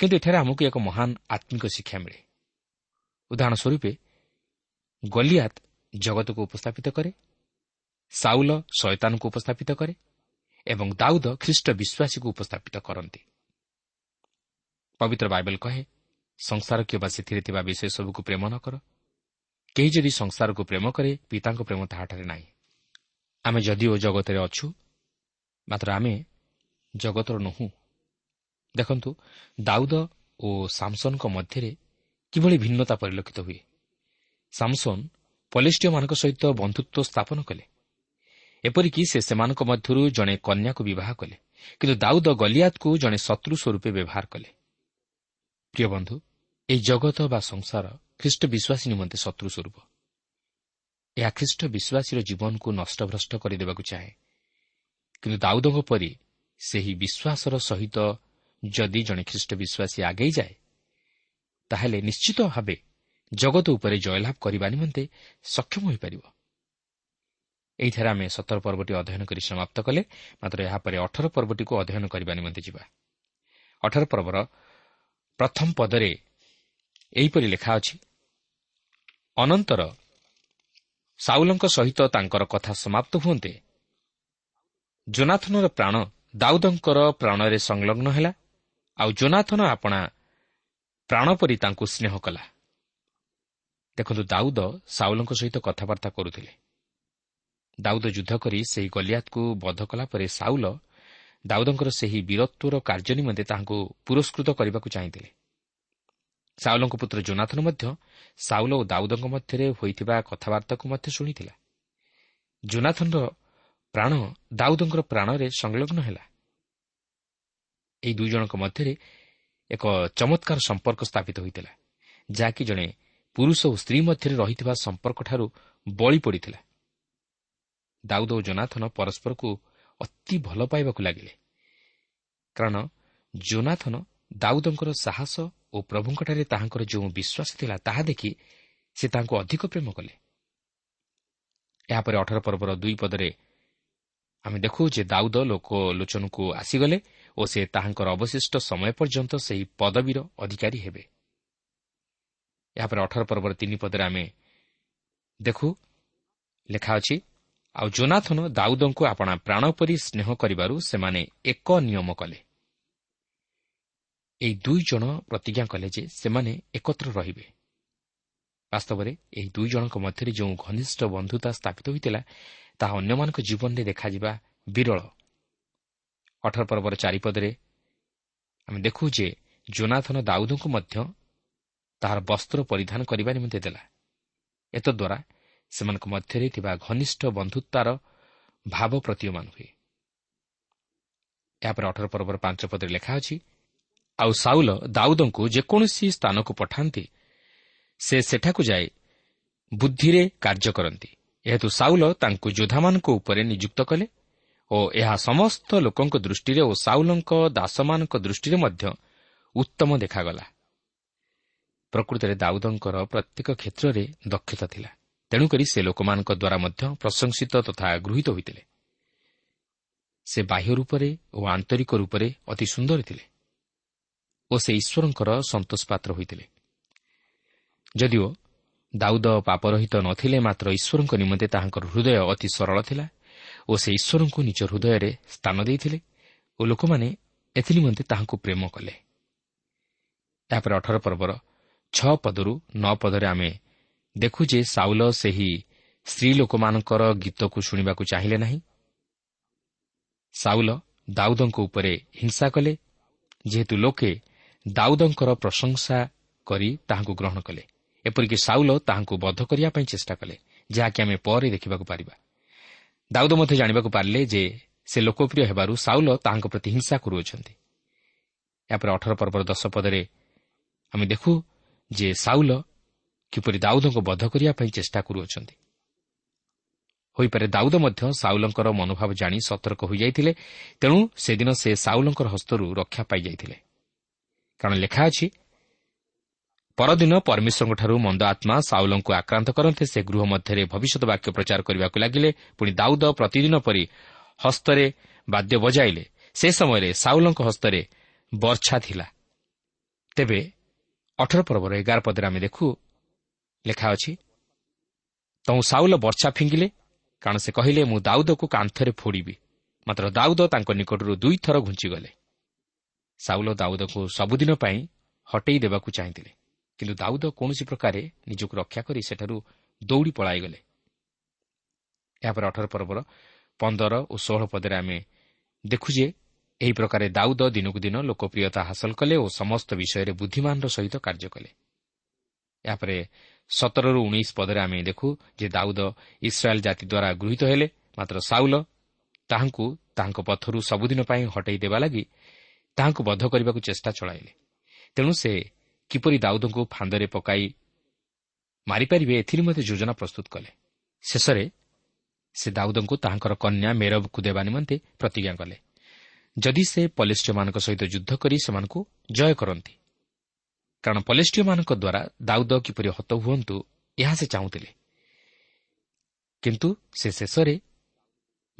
କିନ୍ତୁ ଏଠାରେ ଆମକୁ ଏକ ମହାନ ଆତ୍ମିକ ଶିକ୍ଷା ମିଳେ ଉଦାହରଣ ସ୍ୱରୂପ ଗଲିଆତ ଜଗତକୁ ଉପସ୍ଥାପିତ କରେ ସାଉଲ ଶୟତାନକୁ ଉପସ୍ଥାପିତ କରେ ଏବଂ ଦାଉଦ ଖ୍ରୀଷ୍ଟ ବିଶ୍ୱାସୀକୁ ଉପସ୍ଥାପିତ କରନ୍ତି ପବିତ୍ର ବାଇବେଲ କହେ ସଂସାର କିମ୍ବା ସେଥିରେ ଥିବା ବିଷୟ ସବୁକୁ ପ୍ରେମ ନ କର କେହି ଯଦି ସଂସାରକୁ ପ୍ରେମ କରେ ପିତାଙ୍କ ପ୍ରେମ ତାହାଠାରେ ନାହିଁ ଆମେ ଯଦିଓ ଜଗତରେ ଅଛୁ ମାତ୍ର ଆମେ ଜଗତର ନୁହୁଁ ଦେଖନ୍ତୁ ଦାଉଦ ଓ ସାମସନଙ୍କ ମଧ୍ୟରେ କିଭଳି ଭିନ୍ନତା ପରିଲକ୍ଷିତ ହୁଏ? ସାମସନ୍ ପଲିଷ୍ଟିୟମାନଙ୍କ ସହିତ ବନ୍ଧୁତ୍ୱ ସ୍ଥାପନ କଲେ। ଏପରିକି ସେ ସେମାନଙ୍କ ମଧ୍ୟରୁ ଜଣେ କନ୍ୟାକୁ ବିବାହ କଲେ କିନ୍ତୁ ଦାଉଦ ଗଲିଆତକୁ ଜଣେ ଶତ୍ରୁ ସ୍ୱରୂପେ ବ୍ୟବହାର କଲେ। ପ୍ରିୟ ବନ୍ଧୁ ଏହି ଜଗତ ବା ସଂସାର ଖ୍ରୀଷ୍ଟ ବିଶ୍ୱାସୀ ନିମନ୍ତେ ଶତ୍ରୁ ସ୍ୱରୂପ। ଏହା ଖ୍ରୀଷ୍ଟ ବିଶ୍ୱାସୀର ଜୀବନକୁ ନଷ୍ଟଭ୍ରଷ୍ଟ କରିଦେବାକୁ ଚାହେଁ। କିନ୍ତୁ ଦାଉଦଙ୍କ ପରି ସେହି ବିଶ୍ୱାସର ସହିତ ଯଦି ଜଣେ ଖ୍ରୀଷ୍ଟ ବିଶ୍ୱାସୀ ଆଗେଇ ଯାଏ ତାହେଲେ ନିଶ୍ଚିତ ଭାବେ ଜଗତ ଉପରେ ଜୟଲାଭ କରିବା ନିମନ୍ତେ ସକ୍ଷମ ହୋଇପାରିବ। ଏହିଠାରେ ଆମେ ସତର ପର୍ବଟି ଅଧ୍ୟୟନ କରି ସମାପ୍ତ କଲେ। ମାତ୍ର ଏହାପରେ ଅଠର ପର୍ବଟିକୁ ଅଧ୍ୟୟନ କରିବା ନିମନ୍ତେ ଯିବା। ଅଠର ପର୍ବର ପ୍ରଥମ ପଦରେ ଏହିପରି ଲେଖା ଅଛି ଅନନ୍ତର ସାଉଲଙ୍କ ସହିତ ତାଙ୍କର କଥା ସମାପ୍ତ ହୁଅନ୍ତେ ଜୋନାଥନର ପ୍ରାଣ ଦାଉଦଙ୍କର ପ୍ରାଣରେ ସଂଲଗ୍ନ ହେଲା ଆଉ ଜୋନାଥନ ଆପଣା ପ୍ରାଣ ପରି ତାଙ୍କୁ ସ୍ନେହ କଲା। ଦେଖନ୍ତୁ ଦାଉଦ ସାଉଲଙ୍କ ସହିତ କଥାବାର୍ତ୍ତା କରୁଥିଲେ। ଦାଉଦ ଯୁଦ୍ଧ କରି ସେହି ଗଲିଆତକୁ ବଧ କଲା ପରେ ସାଉଲ ଦାଉଦଙ୍କର ସେହି ବୀରତ୍ୱର କାର୍ଯ୍ୟ ନିମନ୍ତେ ତାହାଙ୍କୁ ପୁରସ୍କୃତ କରିବାକୁ ଚାହିଁଥିଲେ। ସାଉଲଙ୍କ ପୁତ୍ର ଜୋନାଥନ ମଧ୍ୟ ସାଉଲ ଓ ଦାଉଦଙ୍କ ମଧ୍ୟରେ ହୋଇଥିବା କଥାବାର୍ତ୍ତାକୁ ମଧ୍ୟ ଶୁଣିଥିଲା। ଜୋନାଥନର ପ୍ରାଣ ଦାଉଦଙ୍କର ପ୍ରାଣରେ ସଂଲଗ୍ନ ହେଲା। ଏହି ଦୁଇ ଜଣଙ୍କ ମଧ୍ୟରେ ଏକ ଚମତ୍କାର ସମ୍ପର୍କ ସ୍ଥାପିତ ହୋଇଥିଲା ଯାହାକି ଜଣେ ପୁରୁଷ ଓ ସ୍ତ୍ରୀ ମଧ୍ୟରେ ରହିଥିବା ସମ୍ପର୍କଠାରୁ ବଳି ପଡ଼ିଥିଲା। ଦାଉଦ ଓ ଜୋନାଥନ ପରସ୍ପରକୁ ଅତି ଭଲ ପାଇବାକୁ ଲାଗିଲେ। କାରଣ ଜୋନାଥନ ଦାଉଦଙ୍କର ସାହସ ଓ ପ୍ରଭୁଙ୍କଠାରେ ତାହାଙ୍କର ଯେଉଁ ବିଶ୍ୱାସ ଥିଲା ତାହା ଦେଖି ସେ ତାଙ୍କୁ ଅଧିକ ପ୍ରେମ କଲେ। ଏହାପରେ ଅଠର ପର୍ବର ଦୁଇ ପଦରେ ଆମେ ଦେଖୁ ଯେ ଦାଉଦ ଲୋକଲୋଚନକୁ ଆସିଗଲେ ଓ ସେ ତାହାଙ୍କର ଅବଶିଷ୍ଟ ସମୟ ପର୍ଯ୍ୟନ୍ତ ସେହି ପଦବୀର ଅଧିକାରୀ ହେବେ। ଏହାପରେ ଅଠର ପର୍ବର ତିନି ପଦରେ ଆମେ ଦେଖୁ ଲେଖା ଅଛି ଆଉ ଜୋନାଥନ ଦାଉଦଙ୍କୁ ଆପଣା ପ୍ରାଣ ପରି ସ୍ନେହ କରିବାରୁ ସେମାନେ ଏକ ନିୟମ କଲେ। ଏହି ଦୁଇ ଜଣ ପ୍ରତିଜ୍ଞା କଲେ ଯେ ସେମାନେ ଏକତ୍ର ରହିବେ। ବାସ୍ତବରେ ଏହି ଦୁଇ ଜଣଙ୍କ ମଧ୍ୟରେ ଯେଉଁ ଘନିଷ୍ଠ ବନ୍ଧୁତା ସ୍ଥାପିତ ହୋଇଥିଲା ତାହା ଅନ୍ୟମାନଙ୍କ ଜୀବନରେ ଦେଖାଯିବା ବିରଳ। ଅଠର ପର୍ବର ଚାରିପଦରେ ଆମେ ଦେଖୁ ଯେ ଜୋନାଥନ ଦାଉଦଙ୍କୁ ମଧ୍ୟ ତାହାର ବସ୍ତ୍ର ପରିଧାନ କରିବା ନିମନ୍ତେ ଦେଲା। ଏତଦ୍ୱାରା ସେମାନଙ୍କ ମଧ୍ୟରେ ଥିବା ଘନିଷ୍ଠ ବନ୍ଧୁତାର ଭାବ ପ୍ରତୀୟମାନ ହୁଏ। ଏହାପରେ ଅଠର ପର୍ବର ପାଞ୍ଚ ପଦରେ ଲେଖା ଅଛି ଆଉ ସାଉଲ ଦାଉଦଙ୍କୁ ଯେକୌଣସି ସ୍ଥାନକୁ ପଠାନ୍ତି ସେ ସେଠାକୁ ଯାଇ ବୁଦ୍ଧିରେ କାର୍ଯ୍ୟ କରନ୍ତି। ଏହେତୁ ସାଉଲ ତାଙ୍କୁ ଯୋଦ୍ଧାମାନଙ୍କ ଉପରେ ନିଯୁକ୍ତ କଲେ ଓ ଏହା ସମସ୍ତ ଲୋକଙ୍କ ଦୃଷ୍ଟିରେ ଓ ସାଉଲଙ୍କ ଦାସମାନଙ୍କ ଦୃଷ୍ଟିରେ ମଧ୍ୟ ଉତ୍ତମ ଦେଖାଗଲା। ପ୍ରକୃତରେ ଦାଉଦଙ୍କର ପ୍ରତ୍ୟେକ କ୍ଷେତ୍ରରେ ଦକ୍ଷତା ଥିଲା। ତେଣୁକରି ସେ ଲୋକମାନଙ୍କ ଦ୍ୱାରା ମଧ୍ୟ ପ୍ରଶଂସିତ ତଥା ଗୃହୀତ ହୋଇଥିଲେ। ସେ ବାହ୍ୟ ରୂପରେ ଓ ଆନ୍ତରିକ ରୂପରେ ଅତି ସୁନ୍ଦର ଥିଲେ ଓ ସେ ଈଶ୍ୱରଙ୍କର ସନ୍ତୋଷ ପାତ୍ର ହୋଇଥିଲେ। ଯଦିଓ ଦାଉଦ ପାପରହିତ ନଥିଲେ ମାତ୍ର ଈଶ୍ୱରଙ୍କ ନିମନ୍ତେ ତାହାଙ୍କର ହୃଦୟ ଅତି ସରଳ ଥିଲା ଓ ସେ ଈଶ୍ୱରଙ୍କୁ ନିଜ ହୃଦୟରେ ସ୍ଥାନ ଦେଇଥିଲେ ଓ ଲୋକମାନେ ଏଥିନିମନ୍ତେ ତାହାଙ୍କୁ ପ୍ରେମ କଲେ। ଏହାପରେ ଅଠର ପର୍ବର ଛଅ ପଦରୁ ନଅ ପଦରେ ଆମେ ଦେଖୁ ଯେ ସାଉଲ ସେହି ସ୍ତ୍ରୀ ଲୋକମାନଙ୍କର ଗୀତକୁ ଶୁଣିବାକୁ ଚାହିଁଲେ ନାହିଁ। ସାଉଲ ଦାଉଦଙ୍କ ଉପରେ ହିଂସା କଲେ ଯେହେତୁ ଲୋକେ ଦାଉଦଙ୍କର ପ୍ରଶଂସା କରି ତାହାଙ୍କୁ ଗ୍ରହଣ କଲେ। ଏପରିକି ସାଉଲ ତାହାଙ୍କୁ ବଦ୍ଧ କରିବା ପାଇଁ ଚେଷ୍ଟା କଲେ ଯାହାକି ଆମେ ପରେ ଦେଖିବାକୁ ପାରିବା। ଦାଉଦ ମଧ୍ୟ ଜାଣିବାକୁ ପାରିଲେ ଯେ ସେ ଲୋକପ୍ରିୟ ହେବାରୁ ସାଉଲ ତାହାଙ୍କ ପ୍ରତି ହିଂସା କରୁଅଛନ୍ତି। ଏହାପରେ ଅଠର ପର୍ବର ଦଶ ପଦରେ ଆମେ ଦେଖୁ ଯେ ସାଉଲ କିପରି ଦାଉଦଙ୍କୁ ବଦ୍ଧ କରିବା ପାଇଁ ଚେଷ୍ଟା କରୁଅଛନ୍ତି। ହୋଇପାରେ ଦାଉଦ ମଧ୍ୟ ସାଉଲଙ୍କର ମନୋଭାବ ଜାଣି ସତର୍କ ହୋଇଯାଇଥିଲେ ତେଣୁ ସେଦିନ ସେ ସାଉଲଙ୍କର ହସ୍ତରୁ ରକ୍ଷା ପାଇଯାଇଥିଲେ। କାରଣ ଲେଖା ଅଛି ପରଦିନ ପରମେଶ୍ୱରଙ୍କଠାରୁ ମନ୍ଦ ଆତ୍ମା ସାଉଲଙ୍କୁ ଆକ୍ରାନ୍ତ କରନ୍ତେ ସେ ଗୃହ ମଧ୍ୟରେ ଭବିଷ୍ୟତ ବାକ୍ୟ ପ୍ରଚାର କରିବାକୁ ଲାଗିଲେ। ପୁଣି ଦାଉଦ ପ୍ରତିଦିନ ପରି ହସ୍ତରେ ବାଦ୍ୟ ବଜାଇଲେ। ସେ ସମୟରେ ସାଉଲଙ୍କ ହସ୍ତରେ ବର୍ଚ୍ଛା ଥିଲା। ତେବେ ଅଠର ପର୍ବର ଏଗାର ପଦରେ ଆମେ ଦେଖୁ ଲେଖା ଅଛି ତୁ ସାଉଲ ବର୍ଚ୍ଛା ଫିଙ୍ଗିଲେ? କାରଣ ସେ କହିଲେ ମୁଁ ଦାଉଦକୁ କାନ୍ଥରେ ଫୋଡ଼ିବି। ମାତ୍ର ଦାଉଦ ତାଙ୍କ ନିକଟରୁ ଦୁଇଥର ଘୁଞ୍ଚିଗଲେ। ସାଉଲ ଦାଉଦକୁ ସବୁଦିନ ପାଇଁ ହଟେଇ ଦେବାକୁ ଚାହିଁଥିଲେ। କିନ୍ତୁ ଦାଉଦ କୌଣସି ପ୍ରକାରେ ନିଜକୁ ରକ୍ଷା କରି ସେଠାରୁ ଦୌଡ଼ି ପଳାଇଗଲେ। ଏହାପରେ ଅଠର ପର୍ବର ପନ୍ଦର ଓ ଷୋହଳ ପଦରେ ଆମେ ଦେଖୁ ଯେ ଏହି ପ୍ରକାରେ ଦାଉଦ ଦିନକୁ ଦିନ ଲୋକପ୍ରିୟତା ହାସଲ କଲେ ଓ ସମସ୍ତ ବିଷୟରେ ବୁଦ୍ଧିମାନର ସହିତ କାର୍ଯ୍ୟ କଲେ। ଏହାପରେ ସତରରୁ ଉଣେଇଶ ପଦରେ ଆମେ ଦେଖୁ ଯେ ଦାଉଦ ଇସ୍ରାଏଲ୍ ଜାତି ଦ୍ୱାରା ଗୃହୀତ ହେଲେ ମାତ୍ର ସାଉଲ ତାହାଙ୍କୁ ତାହାଙ୍କ ପଥରୁ ସବୁଦିନ ପାଇଁ ହଟାଇ ଦେବା ଲାଗି ତାହାଙ୍କୁ ବଦ୍ଧ କରିବାକୁ ଚେଷ୍ଟା ଚଳାଇଲେ। ତେଣୁ ସେ କିପରି ଦାଉଦଙ୍କୁ ଫାନ୍ଦରେ ପକାଇ ମାରିପାରିବେ ଏଥିରେ ମଧ୍ୟ ଯୋଜନା ପ୍ରସ୍ତୁତ କଲେ। ଶେଷରେ ସେ ଦାଉଦଙ୍କୁ ତାହାଙ୍କର କନ୍ୟା ମେରବକୁ ଦେବା ନିମନ୍ତେ ପ୍ରତିଜ୍ଞା କଲେ। ଯଦି ସେ ପଲିଷ୍ଟିୟମାନଙ୍କ ସହିତ ଯୁଦ୍ଧ କରି ସେମାନଙ୍କୁ ଜୟ କରନ୍ତି। କାରଣ ପଲିଷ୍ଟିୟମାନଙ୍କ ଦ୍ୱାରା ଦାଉଦ କିପରି ହତ ହୁଅନ୍ତୁ ଏହା ସେ ଚାହୁଁଥିଲେ। କିନ୍ତୁ ସେ ଶେଷରେ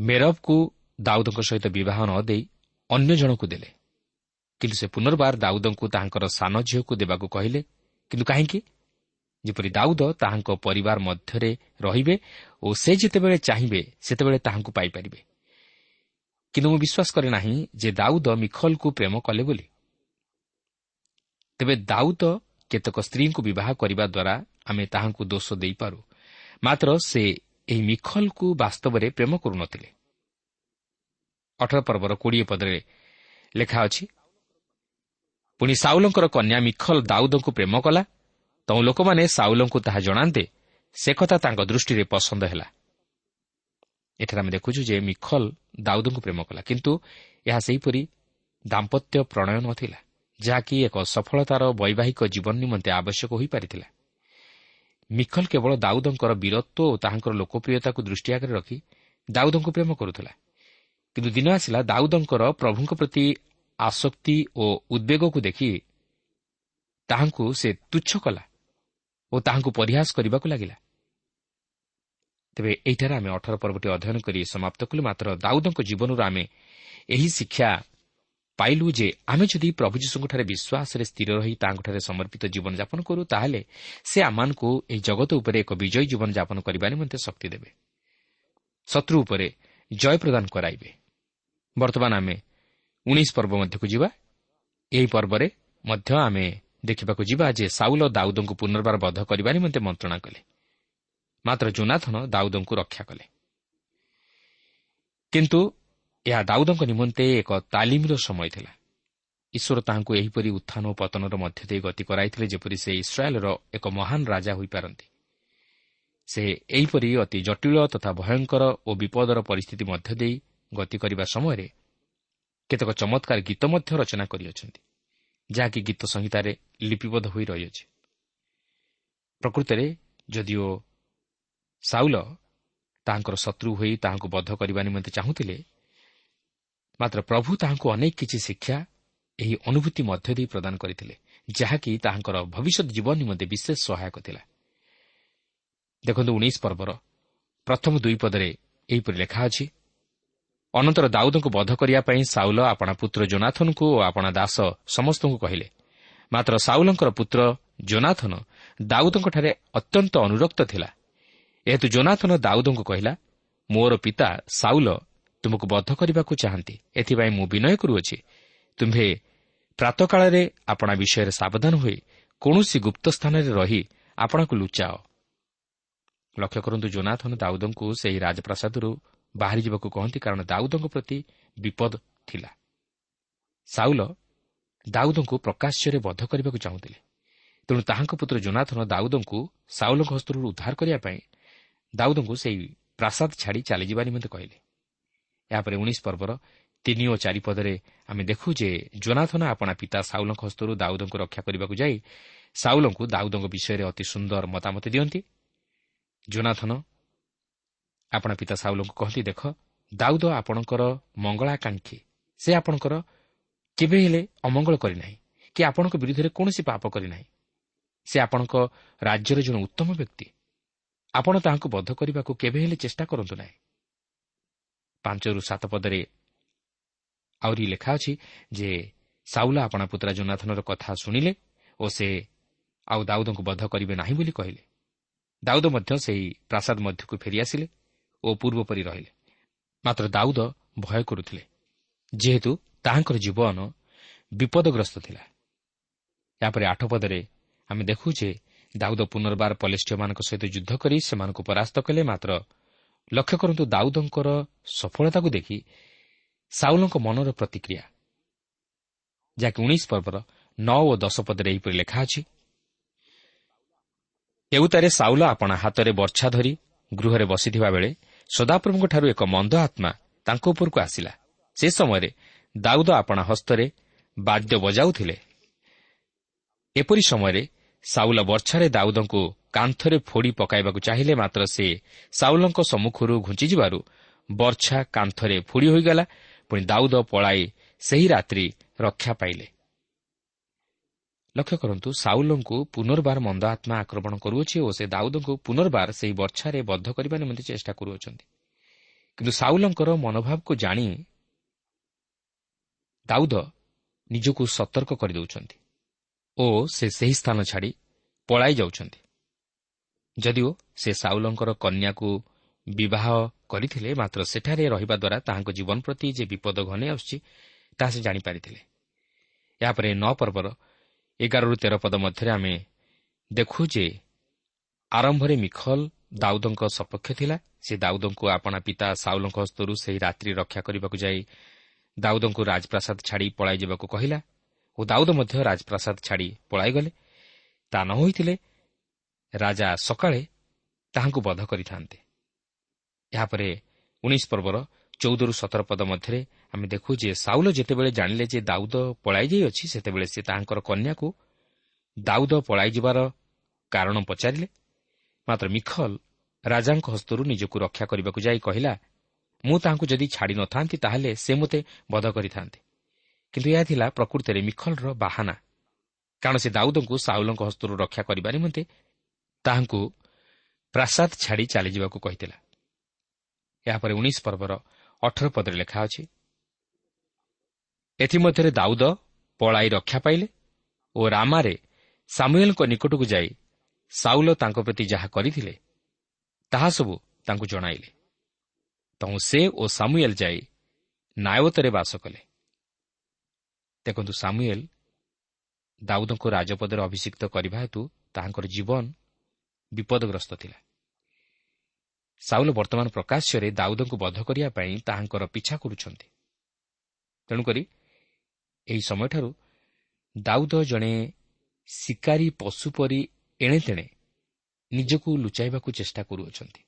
ମେରବକୁ ଦାଉଦଙ୍କ ସହିତ ବିବାହ ନ ଦେଇ ଅନ୍ୟ ଜଣକୁ ଦେଲେ। କିନ୍ତୁ ସେ ପୁନର୍ବାର ଦାଉଦଙ୍କୁ ତାହାଙ୍କର ସାନ ଝିଅକୁ ଦେବାକୁ କହିଲେ କିନ୍ତୁ କାହିଁକି? ଯେପରି ଦାଉଦ ତାହାଙ୍କ ପରିବାର ମଧ୍ୟରେ ରହିବେ ଓ ସେ ଯେତେବେଳେ ଚାହିଁବେ ସେତେବେଳେ ତାହାଙ୍କୁ ପାଇପାରିବେ। କିନ୍ତୁ ମୁଁ ବିଶ୍ୱାସ କରେ ନାହିଁ ଯେ ଦାଉଦ ମିଖଲକୁ ପ୍ରେମ କଲେ ବୋଲି। ତେବେ ଦାଉଦ କେତେକ ସ୍ତ୍ରୀଙ୍କୁ ବିବାହ କରିବା ଦ୍ୱାରା ଆମେ ତାହାଙ୍କୁ ଦୋଷ ଦେଇପାରୁ। ମାତ୍ର ସେ ଏହି ମିଖଲକୁ ବାସ୍ତବରେ ପ୍ରେମ କରୁନଥିଲେ। ଅଠର ପର୍ବର କୋଡ଼ିଏ ପଦରେ ଲେଖା ଅଛି ପୁଣି ସାଉଲଙ୍କର କନ୍ୟା ମିଖଲ ଦାଉଦଙ୍କୁ ପ୍ରେମ କଲା। ତୁ ଲୋକମାନେ ସାଉଲଙ୍କୁ ତାହା ଜଣାନ୍ତେ ସେ କଥା ତାଙ୍କ ଦୃଷ୍ଟିରେ ପସନ୍ଦ ହେଲା। ଏଠାରେ ଆମେ ଦେଖୁଛୁ ଯେ ମିଖଲ ଦାଉଦଙ୍କୁ ପ୍ରେମ କଲା କିନ୍ତୁ ଏହା ସେହିପରି ଦାମ୍ପତ୍ୟ ପ୍ରଣୟ ନଥିଲା ଯାହାକି ଏକ ସଫଳତାର ବୈବାହିକ ଜୀବନ ନିମନ୍ତେ ଆବଶ୍ୟକ ହୋଇପାରିଥିଲା। ମିଖଲ କେବଳ ଦାଉଦଙ୍କର ବୀରତ୍ୱ ଓ ତାହାଙ୍କର ଲୋକପ୍ରିୟତାକୁ ଦୃଷ୍ଟି ଆଗରେ ରଖି ଦାଉଦଙ୍କୁ ପ୍ରେମ କରୁଥିଲା। କିନ୍ତୁ ଦିନ ଆସିଲା ଦାଉଦଙ୍କର ପ୍ରଭୁଙ୍କ ପ୍ରତି ଆସକ୍ତି ଓ ଉଦ୍ବେଗକୁ ଦେଖି ତାହାଙ୍କୁ ସେ ତୁଚ୍ଛ କଲା ଓ ତାହାଙ୍କୁ ପରିହାସ କରିବାକୁ ଲାଗିଲା ତେବେ ଏହିଠାରେ ଆମେ ଅଠର ପର୍ବଟି ଅଧ୍ୟୟନ କରି ସମାପ୍ତ କଲୁ ମାତ୍ର ଦାଉଦଙ୍କ ଜୀବନରୁ ଆମେ ଏହି ଶିକ୍ଷା ପାଇଲୁ ଯେ ଆମେ ଯଦି ପ୍ରଭୁ ଯୀଶୁଙ୍କଠାରେ ବିଶ୍ୱାସରେ ସ୍ଥିର ରହି ତାଙ୍କଠାରେ ସମର୍ପିତ ଜୀବନଯାପନ କରୁ ତାହେଲେ ସେ ଆମମାନଙ୍କୁ ଏହି ଜଗତ ଉପରେ ଏକ ବିଜୟୀ ଜୀବନଯାପନ କରିବା ନିମନ୍ତେ ଶକ୍ତି ଦେବେ ଶତ୍ରୁ ଉପରେ ଜୟ ପ୍ରଦାନ କରାଇବେ ବର୍ତ୍ତମାନ ଆମେ ଉଣେଇଶ ପର୍ବ ମଧ୍ୟକୁ ଯିବା। ଏହି ପର୍ବରେ ମଧ୍ୟ ଆମେ ଦେଖିବାକୁ ଯିବା ଯେ ସାଉଲ ଦାଉଦଙ୍କୁ ପୁନର୍ବାର ବଧ କରିବା ନିମନ୍ତେ ମନ୍ତ୍ରଣା କଲେ। ମାତ୍ର ଜୋନାଥନ ଦାଉଦଙ୍କୁ ରକ୍ଷା କଲେ। କିନ୍ତୁ ଏହା ଦାଉଦଙ୍କ ନିମନ୍ତେ ଏକ ତାଲିମର ସମୟ ଥିଲା। ଈଶ୍ୱର ତାହାଙ୍କୁ ଏହିପରି ଉତ୍ଥାନ ଓ ପତନର ମଧ୍ୟ ଦେଇ ଗତି କରାଇଥିଲେ ଯେପରି ସେ ଇସ୍ରାଏଲ୍ର ଏକ ମହାନ ରାଜା ହୋଇପାରନ୍ତି। ସେ ଏହିପରି ଅତି ଜଟିଳ ତଥା ଭୟଙ୍କର ଓ ବିପଦର ପରିସ୍ଥିତି ମଧ୍ୟ ଦେଇ ଗତି କରିବା ସମୟରେ କେତେକ ଚମତ୍କାର ଗୀତ ମଧ୍ୟ ରଚନା କରିଅଛନ୍ତି ଯାହାକି ଗୀତ ସଂହିତାରେ ଲିପିବଦ୍ଧ ହୋଇ ରହିଅଛି। ପ୍ରକୃତରେ ଯଦିଓ ସାଉଲ ତାହାଙ୍କର ଶତ୍ରୁ ହୋଇ ତାହାଙ୍କୁ ବଦ୍ଧ କରିବା ନିମନ୍ତେ ଚାହୁଁଥିଲେ ମାତ୍ର ପ୍ରଭୁ ତାହାଙ୍କୁ ଅନେକ କିଛି ଶିକ୍ଷା ଏହି ଅନୁଭୂତି ମଧ୍ୟ ଦେଇ ପ୍ରଦାନ କରିଥିଲେ ଯାହାକି ତାହାଙ୍କର ଭବିଷ୍ୟତ ଜୀବନ ନିମନ୍ତେ ବିଶେଷ ସହାୟକ ଥିଲା। ଦେଖନ୍ତୁ ଉଣେଇଶ ପର୍ବର ପ୍ରଥମ ଦୁଇ ପଦରେ ଏହିପରି ଲେଖା ଅଛି ଅନନ୍ତର ଦାଉଦଙ୍କୁ ବଧ କରିବା ପାଇଁ ସାଉଲ ଆପଣା ପୁତ୍ର ଜୋନାଥନଙ୍କୁ ଓ ଆପଣା ଦାସ ସମସ୍ତଙ୍କୁ କହିଲେ ମାତ୍ର ସାଉଲଙ୍କର ପୁତ୍ର ଜୋନାଥନ ଦାଉଦଙ୍କଠାରେ ଅତ୍ୟନ୍ତ ଅନୁରକ୍ତ ଥିଲା। ଏହେତୁ ଜୋନାଥନ ଦାଉଦଙ୍କୁ କହିଲା ମୋର ପିତା ସାଉଲ ତୁମକୁ ବଦ୍ଧ କରିବାକୁ ଚାହାନ୍ତି ଏଥିପାଇଁ ମୁଁ ବିନୟ କରୁଅଛି। ତୁମ୍ଭେ ପ୍ରାତକାଳରେ ଆପଣା ବିଷୟରେ ସାବଧାନ ହୋଇ କୌଣସି ଗୁପ୍ତ ସ୍ଥାନରେ ରହି ଆପଣଙ୍କୁ ଲୁଚାଅ। ଲକ୍ଷ୍ୟ କରନ୍ତୁ ଜୋନାଥନ ଦାଉଦଙ୍କୁ ସେହି ରାଜପ୍ରାସାଦରୁ ବାହାରିଯିବାକୁ କହନ୍ତି କାରଣ ଦାଉଦଙ୍କ ପ୍ରତି ବିପଦ ଥିଲା। ସାଉଲ ଦାଉଦଙ୍କୁ ପ୍ରକାଶ୍ୟରେ ବଦ୍ଧ କରିବାକୁ ଚାହୁଁଥିଲେ। ତେଣୁ ତାହାଙ୍କ ପୁତ୍ର ଜୋନାଥନ ଦାଉଦଙ୍କୁ ସାଉଲଙ୍କ ହସ୍ତରୁ ଉଦ୍ଧାର କରିବା ପାଇଁ ଦାଉଦଙ୍କୁ ସେହି ପ୍ରାସାଦ ଛାଡ଼ି ଚାଲିଯିବା ନିମନ୍ତେ କହିଲେ। ଏହାପରେ ଉଣେଇଶ ପର୍ବର ତିନି ଓ ଚାରି ପଦରେ ଆମେ ଦେଖୁ ଯେ ଜୋନାଥନ ଆପଣା ପିତା ସାଉଲଙ୍କ ହସ୍ତରୁ ଦାଉଦଙ୍କୁ ରକ୍ଷା କରିବାକୁ ଯାଇ ସାଉଲଙ୍କୁ ଦାଉଦଙ୍କ ବିଷୟରେ ଅତି ସୁନ୍ଦର ମତାମତ ଦିଅନ୍ତି। ଜୋନାଥନ ଆପଣ ପିତା ସାଉଲଙ୍କୁ କହନ୍ତି ଦେଖ ଦାଉଦ ଆପଣଙ୍କର ମଙ୍ଗଳାକାଂକ୍ଷୀ। ସେ ଆପଣଙ୍କର କେବେ ହେଲେ ଅମଙ୍ଗଳ କରିନାହିଁ କି ଆପଣଙ୍କ ବିରୁଦ୍ଧରେ କୌଣସି ପାପ କରିନାହିଁ। ସେ ଆପଣଙ୍କ ରାଜ୍ୟର ଜଣେ ଉତ୍ତମ ବ୍ୟକ୍ତି। ଆପଣ ତାହାଙ୍କୁ ବଦ୍ଧ କରିବାକୁ କେବେ ହେଲେ ଚେଷ୍ଟା କରନ୍ତୁ ନାହିଁ। ପାଞ୍ଚରୁ ସାତ ପଦରେ ଆହୁରି ଲେଖା ଅଛି ଯେ ସାଉଲ ଆପଣା ପୁତ୍ରା ଜୋନାଥନର କଥା ଶୁଣିଲେ ଓ ସେ ଆଉ ଦାଉଦଙ୍କୁ ବଦ୍ଧ କରିବେ ନାହିଁ ବୋଲି କହିଲେ। ଦାଉଦ ମଧ୍ୟ ସେହି ପ୍ରାସାଦ ମଧ୍ୟକୁ ଫେରିଆସିଲେ। ଓ ପୂର୍ବପରି ରହିଲେ। ମାତ୍ର ଦାଉଦ ଭୟ କରୁଥିଲେ। ଯେହେତୁ ତାହାଙ୍କର ଜୀବନ ବିପଦଗ୍ରସ୍ତ ଥିଲା। ଏହାପରେ ଆଠ ପଦରେ ଆମେ ଦେଖୁ ଯେ ଦାଉଦ ପୁନର୍ବାର ପଲିଷ୍ଠମାନଙ୍କ ସହିତ ଯୁଦ୍ଧ କରି ସେମାନଙ୍କୁ ପରାସ୍ତ କଲେ। ମାତ୍ର ଲକ୍ଷ୍ୟ କରନ୍ତୁ ଦାଉଦଙ୍କର ସଫଳତାକୁ ଦେଖି ସାଉଲଙ୍କ ମନର ପ୍ରତିକ୍ରିୟା। ଯାହାକି ଉଣେଇଶ ପର୍ବର ନଅ ଓ ଦଶ ପଦରେ ଏହିପରି ଲେଖା ଅଛି ଏଉତାରେ ସାଉଲ ଆପଣା ହାତରେ ବର୍ଚ୍ଛା ଧରି ଗୃହରେ ବସିଥିବା ବେଳେ ସଦାପ୍ରଭୁଙ୍କଠାରୁ ଏକ ମନ୍ଦ ଆତ୍ମା ତାଙ୍କ ଉପରକୁ ଆସିଲା। ସେ ସମୟରେ ଦାଉଦ ଆପଣା ହସ୍ତରେ ବାଦ୍ୟ ବଜାଉଥିଲେ। ଏପରି ସମୟରେ ସାଉଲ ବର୍ଚ୍ଛାରେ ଦାଉଦଙ୍କୁ କାନ୍ଥରେ ଫୋଡ଼ି ପକାଇବାକୁ ଚାହିଁଲେ ମାତ୍ର ସେ ସାଉଲଙ୍କ ସମ୍ମୁଖରୁ ଘୁଞ୍ଚିଯିବାରୁ ବର୍ଚ୍ଛା କାନ୍ଥରେ ଫୋଡ଼ି ହୋଇଗଲା। ପୁଣି ଦାଉଦ ପଳାଇ ସେହି ରାତ୍ରି ରକ୍ଷା ପାଇଲେ। ଲକ୍ଷ୍ୟ କରନ୍ତୁ ସାଉଲଙ୍କୁ ପୁନର୍ବାର ମନ୍ଦ ଆତ୍ମା ଆକ୍ରମଣ କରୁଅଛି ଓ ସେ ଦାଉଦଙ୍କୁ ପୁନର୍ବାର ସେହି ବର୍ଚ୍ଛାରେ ବଦ୍ଧ କରିବା ନିମନ୍ତେ ଚେଷ୍ଟା କରୁଅଛନ୍ତି। କିନ୍ତୁ ସାଉଲଙ୍କର ମନୋଭାବକୁ ଜାଣି ଦାଉଦ ନିଜକୁ ସତର୍କ କରିଦେଉଛନ୍ତି ଓ ସେ ସେହି ସ୍ଥାନ ଛାଡ଼ି ପଳାଇ ଯାଉଛନ୍ତି। ଯଦିଓ ସେ ସାଉଲଙ୍କର କନ୍ୟାକୁ ବିବାହ କରିଥିଲେ ମାତ୍ର ସେଠାରେ ରହିବା ଦ୍ୱାରା ତାହାଙ୍କ ଜୀବନ ପ୍ରତି ଯେ ବିପଦ ଘନେଇ ଆସୁଛି ତାହା ସେ ଜାଣିପାରିଥିଲେ। ଏହାପରେ ନଅ ପର୍ବର ଏଗାରରୁ ତେର ପଦ ମଧ୍ୟରେ ଆମେ ଦେଖୁ ଯେ ଆରମ୍ଭରେ ମିଖଲ ଦାଉଦଙ୍କ ସପକ୍ଷ ଥିଲା। ସେ ଦାଉଦଙ୍କୁ ଆପଣା ପିତା ସାଉଲଙ୍କ ହସ୍ତରୁ ସେହି ରାତ୍ରି ରକ୍ଷା କରିବାକୁ ଯାଇ ଦାଉଦଙ୍କୁ ରାଜପ୍ରାସାଦ ଛାଡ଼ି ପଳାଇଯିବାକୁ କହିଲା ଓ ଦାଉଦ ମଧ୍ୟ ରାଜପ୍ରାସାଦ ଛାଡ଼ି ପଳାଇଗଲେ ତା ନ ହୋଇଥିଲେ ରାଜା ସକାଳେ ତାହାଙ୍କୁ ବଧ କରିଥାନ୍ତେ। ଏହାପରେ ଉଣେଇଶ ପର୍ବର ଚଉଦରୁ ସତର ପଦ ମଧ୍ୟରେ ଆମେ ଦେଖୁ ଯେ ସାଉଲ ଯେତେବେଳେ ଜାଣିଲେ ଯେ ଦାଉଦ ପଳାଇ ଯାଇଅଛି ସେତେବେଳେ ସେ ତାହାଙ୍କର କନ୍ୟାକୁ ଦାଉଦ ପଳାଇଯିବାର କାରଣ ପଚାରିଲେ। ମାତ୍ର ମିଖଲ ରାଜାଙ୍କ ହସ୍ତରୁ ନିଜକୁ ରକ୍ଷା କରିବାକୁ ଯାଇ କହିଲା ମୁଁ ତାହାଙ୍କୁ ଯଦି ଛାଡ଼ି ନଥାନ୍ତି ତାହେଲେ ସେ ମୋତେ ବଧ କରିଥାନ୍ତେ କିନ୍ତୁ ଏହା ଥିଲା ପ୍ରକୃତରେ ମିଖଲର ବାହାନା। କାରଣ ସେ ଦାଉଦଙ୍କୁ ସାଉଲଙ୍କ ହସ୍ତରୁ ରକ୍ଷା କରିବା ନିମନ୍ତେ ତାହାଙ୍କୁ ପ୍ରାସାଦ ଛାଡ଼ି ଚାଲିଯିବାକୁ କହିଥିଲା। ଏହାପରେ ଉଣେଇଶ ପର୍ବର ଅଠର ପଦରେ ଲେଖା ଅଛି ଏଥିମଧ୍ୟରେ ଦାଉଦ ପଳାଇ ରକ୍ଷା ପାଇଲେ ଓ ରାମାରେ ସାମୁଏଲଙ୍କ ନିକଟକୁ ଯାଇ ସାଉଲ ତାଙ୍କ ପ୍ରତି ଯାହା କରିଥିଲେ ତାହା ସବୁ ତାଙ୍କୁ ଜଣାଇଲେ। ତେଣୁ ସେ ଓ ସାମୁଏଲ ଯାଇ ନାୟବତରେ ବାସ କଲେ। ଦେଖନ୍ତୁ ସାମୁଏଲ ଦାଉଦଙ୍କୁ ରାଜପଦରେ ଅଭିଷିକ୍ତ କରିବା ହେତୁ ତାହାଙ୍କର ଜୀବନ ବିପଦଗ୍ରସ୍ତ ଥିଲା। ସାଉଲ ବର୍ତ୍ତମାନ ପ୍ରକାଶ୍ୟରେ ଦାଉଦଙ୍କୁ ବଧ କରିବା ପାଇଁ ତାହାଙ୍କର ପିଛା କରୁଛନ୍ତି। ତେଣୁକରି ଏହି ସମୟଠାରୁ ଦାଉଦ ଜଣେ ଶିକାରୀ ପଶୁ ପରି ଏଣେତେଣେ ନିଜକୁ ଲୁଚାଇବାକୁ ଚେଷ୍ଟା କରୁଅଛନ୍ତି।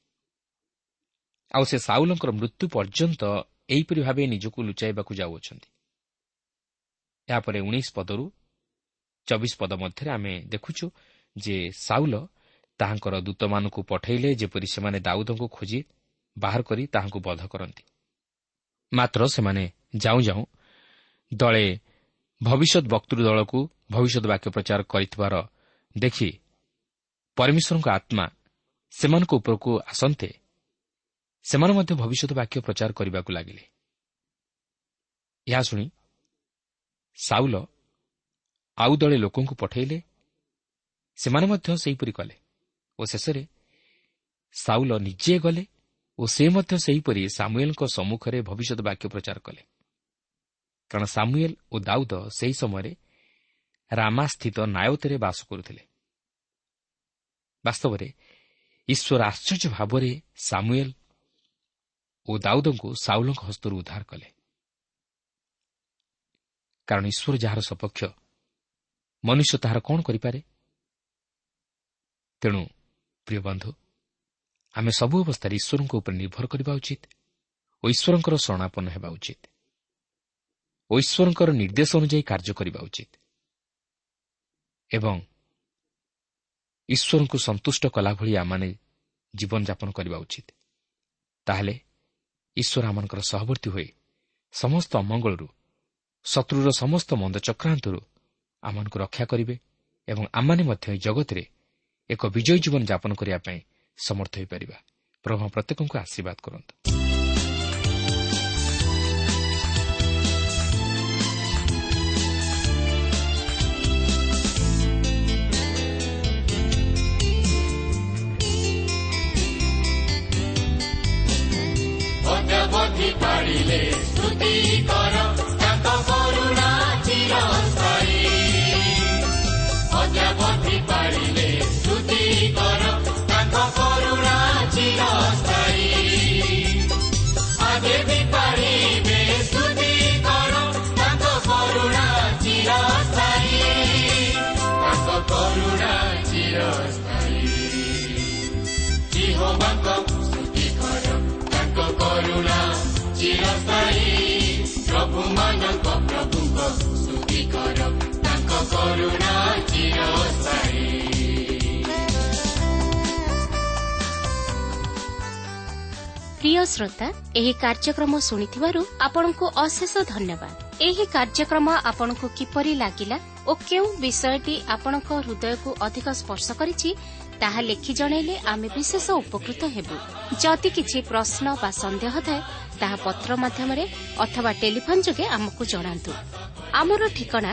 ଆଉ ସେ ସାଉଲଙ୍କର ମୃତ୍ୟୁ ପର୍ଯ୍ୟନ୍ତ ଏହିପରି ଭାବେ ନିଜକୁ ଲୁଚାଇବାକୁ ଯାଉଅଛନ୍ତି। ଏହାପରେ ଉଣେଇଶ ପଦରୁ ଚବିଶ ପଦ ମଧ୍ୟରେ ଆମେ ଦେଖୁଛୁ ଯେ ସାଉଲ ତାହାଙ୍କର ଦୂତମାନଙ୍କୁ ପଠାଇଲେ ଯେପରି ସେମାନେ ଦାଉଦଙ୍କୁ ଖୋଜି ବାହାର କରି ତାହାଙ୍କୁ ବଧ କରନ୍ତି। ମାତ୍ର ସେମାନେ ଯାଉଁ ଯାଉଁ ଦଳେ ଭବିଷ୍ୟତ ବକ୍ତୃ ଦଳକୁ ଭବିଷ୍ୟତ ବାକ୍ୟ ପ୍ରଚାର କରିଥିବାର ଦେଖି ପରମେଶ୍ୱରଙ୍କ ଆତ୍ମା ସେମାନଙ୍କ ଉପରକୁ ଆସନ୍ତେ ସେମାନେ ମଧ୍ୟ ଭବିଷ୍ୟତ ବାକ୍ୟ ପ୍ରଚାର କରିବାକୁ ଲାଗିଲେ। ଏହା ଶୁଣି ସାଉଲ ଆଉ ଦଳେ ଲୋକଙ୍କୁ ପଠାଇଲେ ସେମାନେ ମଧ୍ୟ ସେହିପରି କଲେ ଓ ଶେଷରେ ସାଉଲ ନିଜେ ଗଲେ ଓ ସେ ମଧ୍ୟ ସେହିପରି ସାମୁଏଲଙ୍କ ସମ୍ମୁଖରେ ଭବିଷ୍ୟତ ବାକ୍ୟ ପ୍ରଚାର କଲେ। କାରଣ ସାମୁଏଲ ଓ ଦାଉଦ ସେହି ସମୟରେ ରାମାସ୍ଥିତ ନାୟତରେ ବାସ କରୁଥିଲେ। ବାସ୍ତବରେ ଈଶ୍ୱର ଆଶ୍ଚର୍ଯ୍ୟ ଭାବରେ ସାମୁଏଲ ଓ ଦାଉଦଙ୍କୁ ସାଉଲଙ୍କ ହସ୍ତରୁ ଉଦ୍ଧାର କଲେ। କାରଣ ଈଶ୍ୱର ଯାହାର ସପକ୍ଷ ମନୁଷ୍ୟ ତାହାର କ'ଣ କରିପାରେ? ତେଣୁ ପ୍ରିୟ ବନ୍ଧୁ ଆମେ ସବୁ ଅବସ୍ଥାରେ ଈଶ୍ୱରଙ୍କ ଉପରେ ନିର୍ଭର କରିବା ଉଚିତ ଓ ଈଶ୍ୱରଙ୍କର ଶରଣାପନ୍ନ ହେବା ଉଚିତ। ଓ ଈଶ୍ୱରଙ୍କର ନିର୍ଦ୍ଦେଶ ଅନୁଯାୟୀ କାର୍ଯ୍ୟ କରିବା ଉଚିତ। ଏବଂ ଈଶ୍ୱରଙ୍କୁ ସନ୍ତୁଷ୍ଟ କଲା ଭଳି ଆମମାନେ ଜୀବନଯାପନ କରିବା ଉଚିତ। ତାହେଲେ ଈଶ୍ୱର ଆମମାନଙ୍କର ସହବର୍ତ୍ତୀ ହୋଇ ସମସ୍ତ ଅମଙ୍ଗଳରୁ ଶତ୍ରୁର ସମସ୍ତ ମନ୍ଦ ଚକ୍ରାନ୍ତରୁ ଆମମାନଙ୍କୁ ରକ୍ଷା କରିବେ ଏବଂ ଆମମାନେ ମଧ୍ୟ ଏହି ଜଗତରେ ଏକ ବିଜୟୀ ଜୀବନ ଯାପନ କରିବା ପାଇଁ ସମର୍ଥ ହୋଇପାରିବା। ପ୍ରଭୁ ପ୍ରତ୍ୟେକଙ୍କୁ ଆଶୀର୍ବାଦ କରନ୍ତୁ। परिले स्तुति गर। ପ୍ରିୟ ଶ୍ରୋତା ଏହି କାର୍ଯ୍ୟକ୍ରମ ଶୁଣିଥିବାରୁ ଆପଣଙ୍କୁ ଅଶେଷ ଧନ୍ୟବାଦ ଏହି କାର୍ଯ୍ୟକ୍ରମ ଆପଣଙ୍କୁ କିପରି ଲାଗିଲା ଓ କେଉଁ ବିଷୟଟି ଆପଣଙ୍କ ହୃଦୟକୁ ଅଧିକ ସ୍ପର୍ଶ କରିଛି ତାହା ଲେଖି ଜଣାଇଲେ ଆମେ ବିଶେଷ ଉପକୃତ ହେବୁ ଯଦି କିଛି ପ୍ରଶ୍ନ ବା ସନ୍ଦେହ ଥାଏ ତାହା ପତ୍ର ମାଧ୍ୟମରେ ଅଥବା ଟେଲିଫୋନ୍ ଯୋଗେ ଆମକୁ ଜଣାନ୍ତୁ ଆମର ଠିକଣା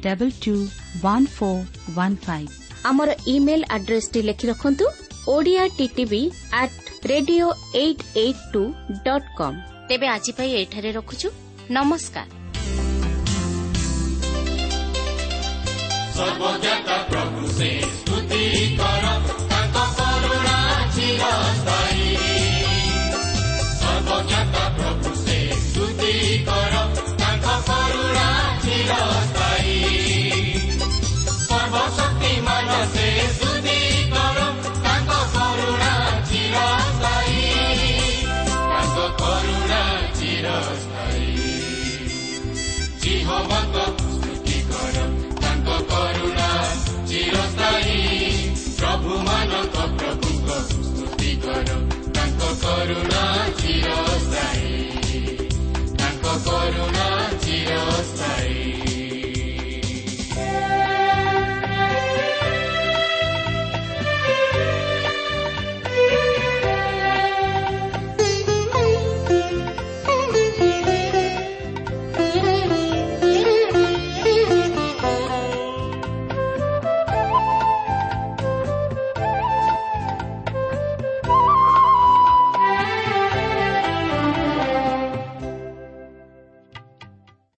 double two one four one five ଆମର ଇମେଲ୍ ଆଡ୍ରେସ୍ଟି ଲେଖି ରଖନ୍ତୁ Odia TV at radio eight eight two dot com ତେବେ ଆଜି ପାଇଁ ଏଠାରେ ରଖୁଛୁ। ନମସ୍କାର। ସର୍ବଜାତ ପ୍ରଭୁ ସେ ସ୍ତୁତି କର।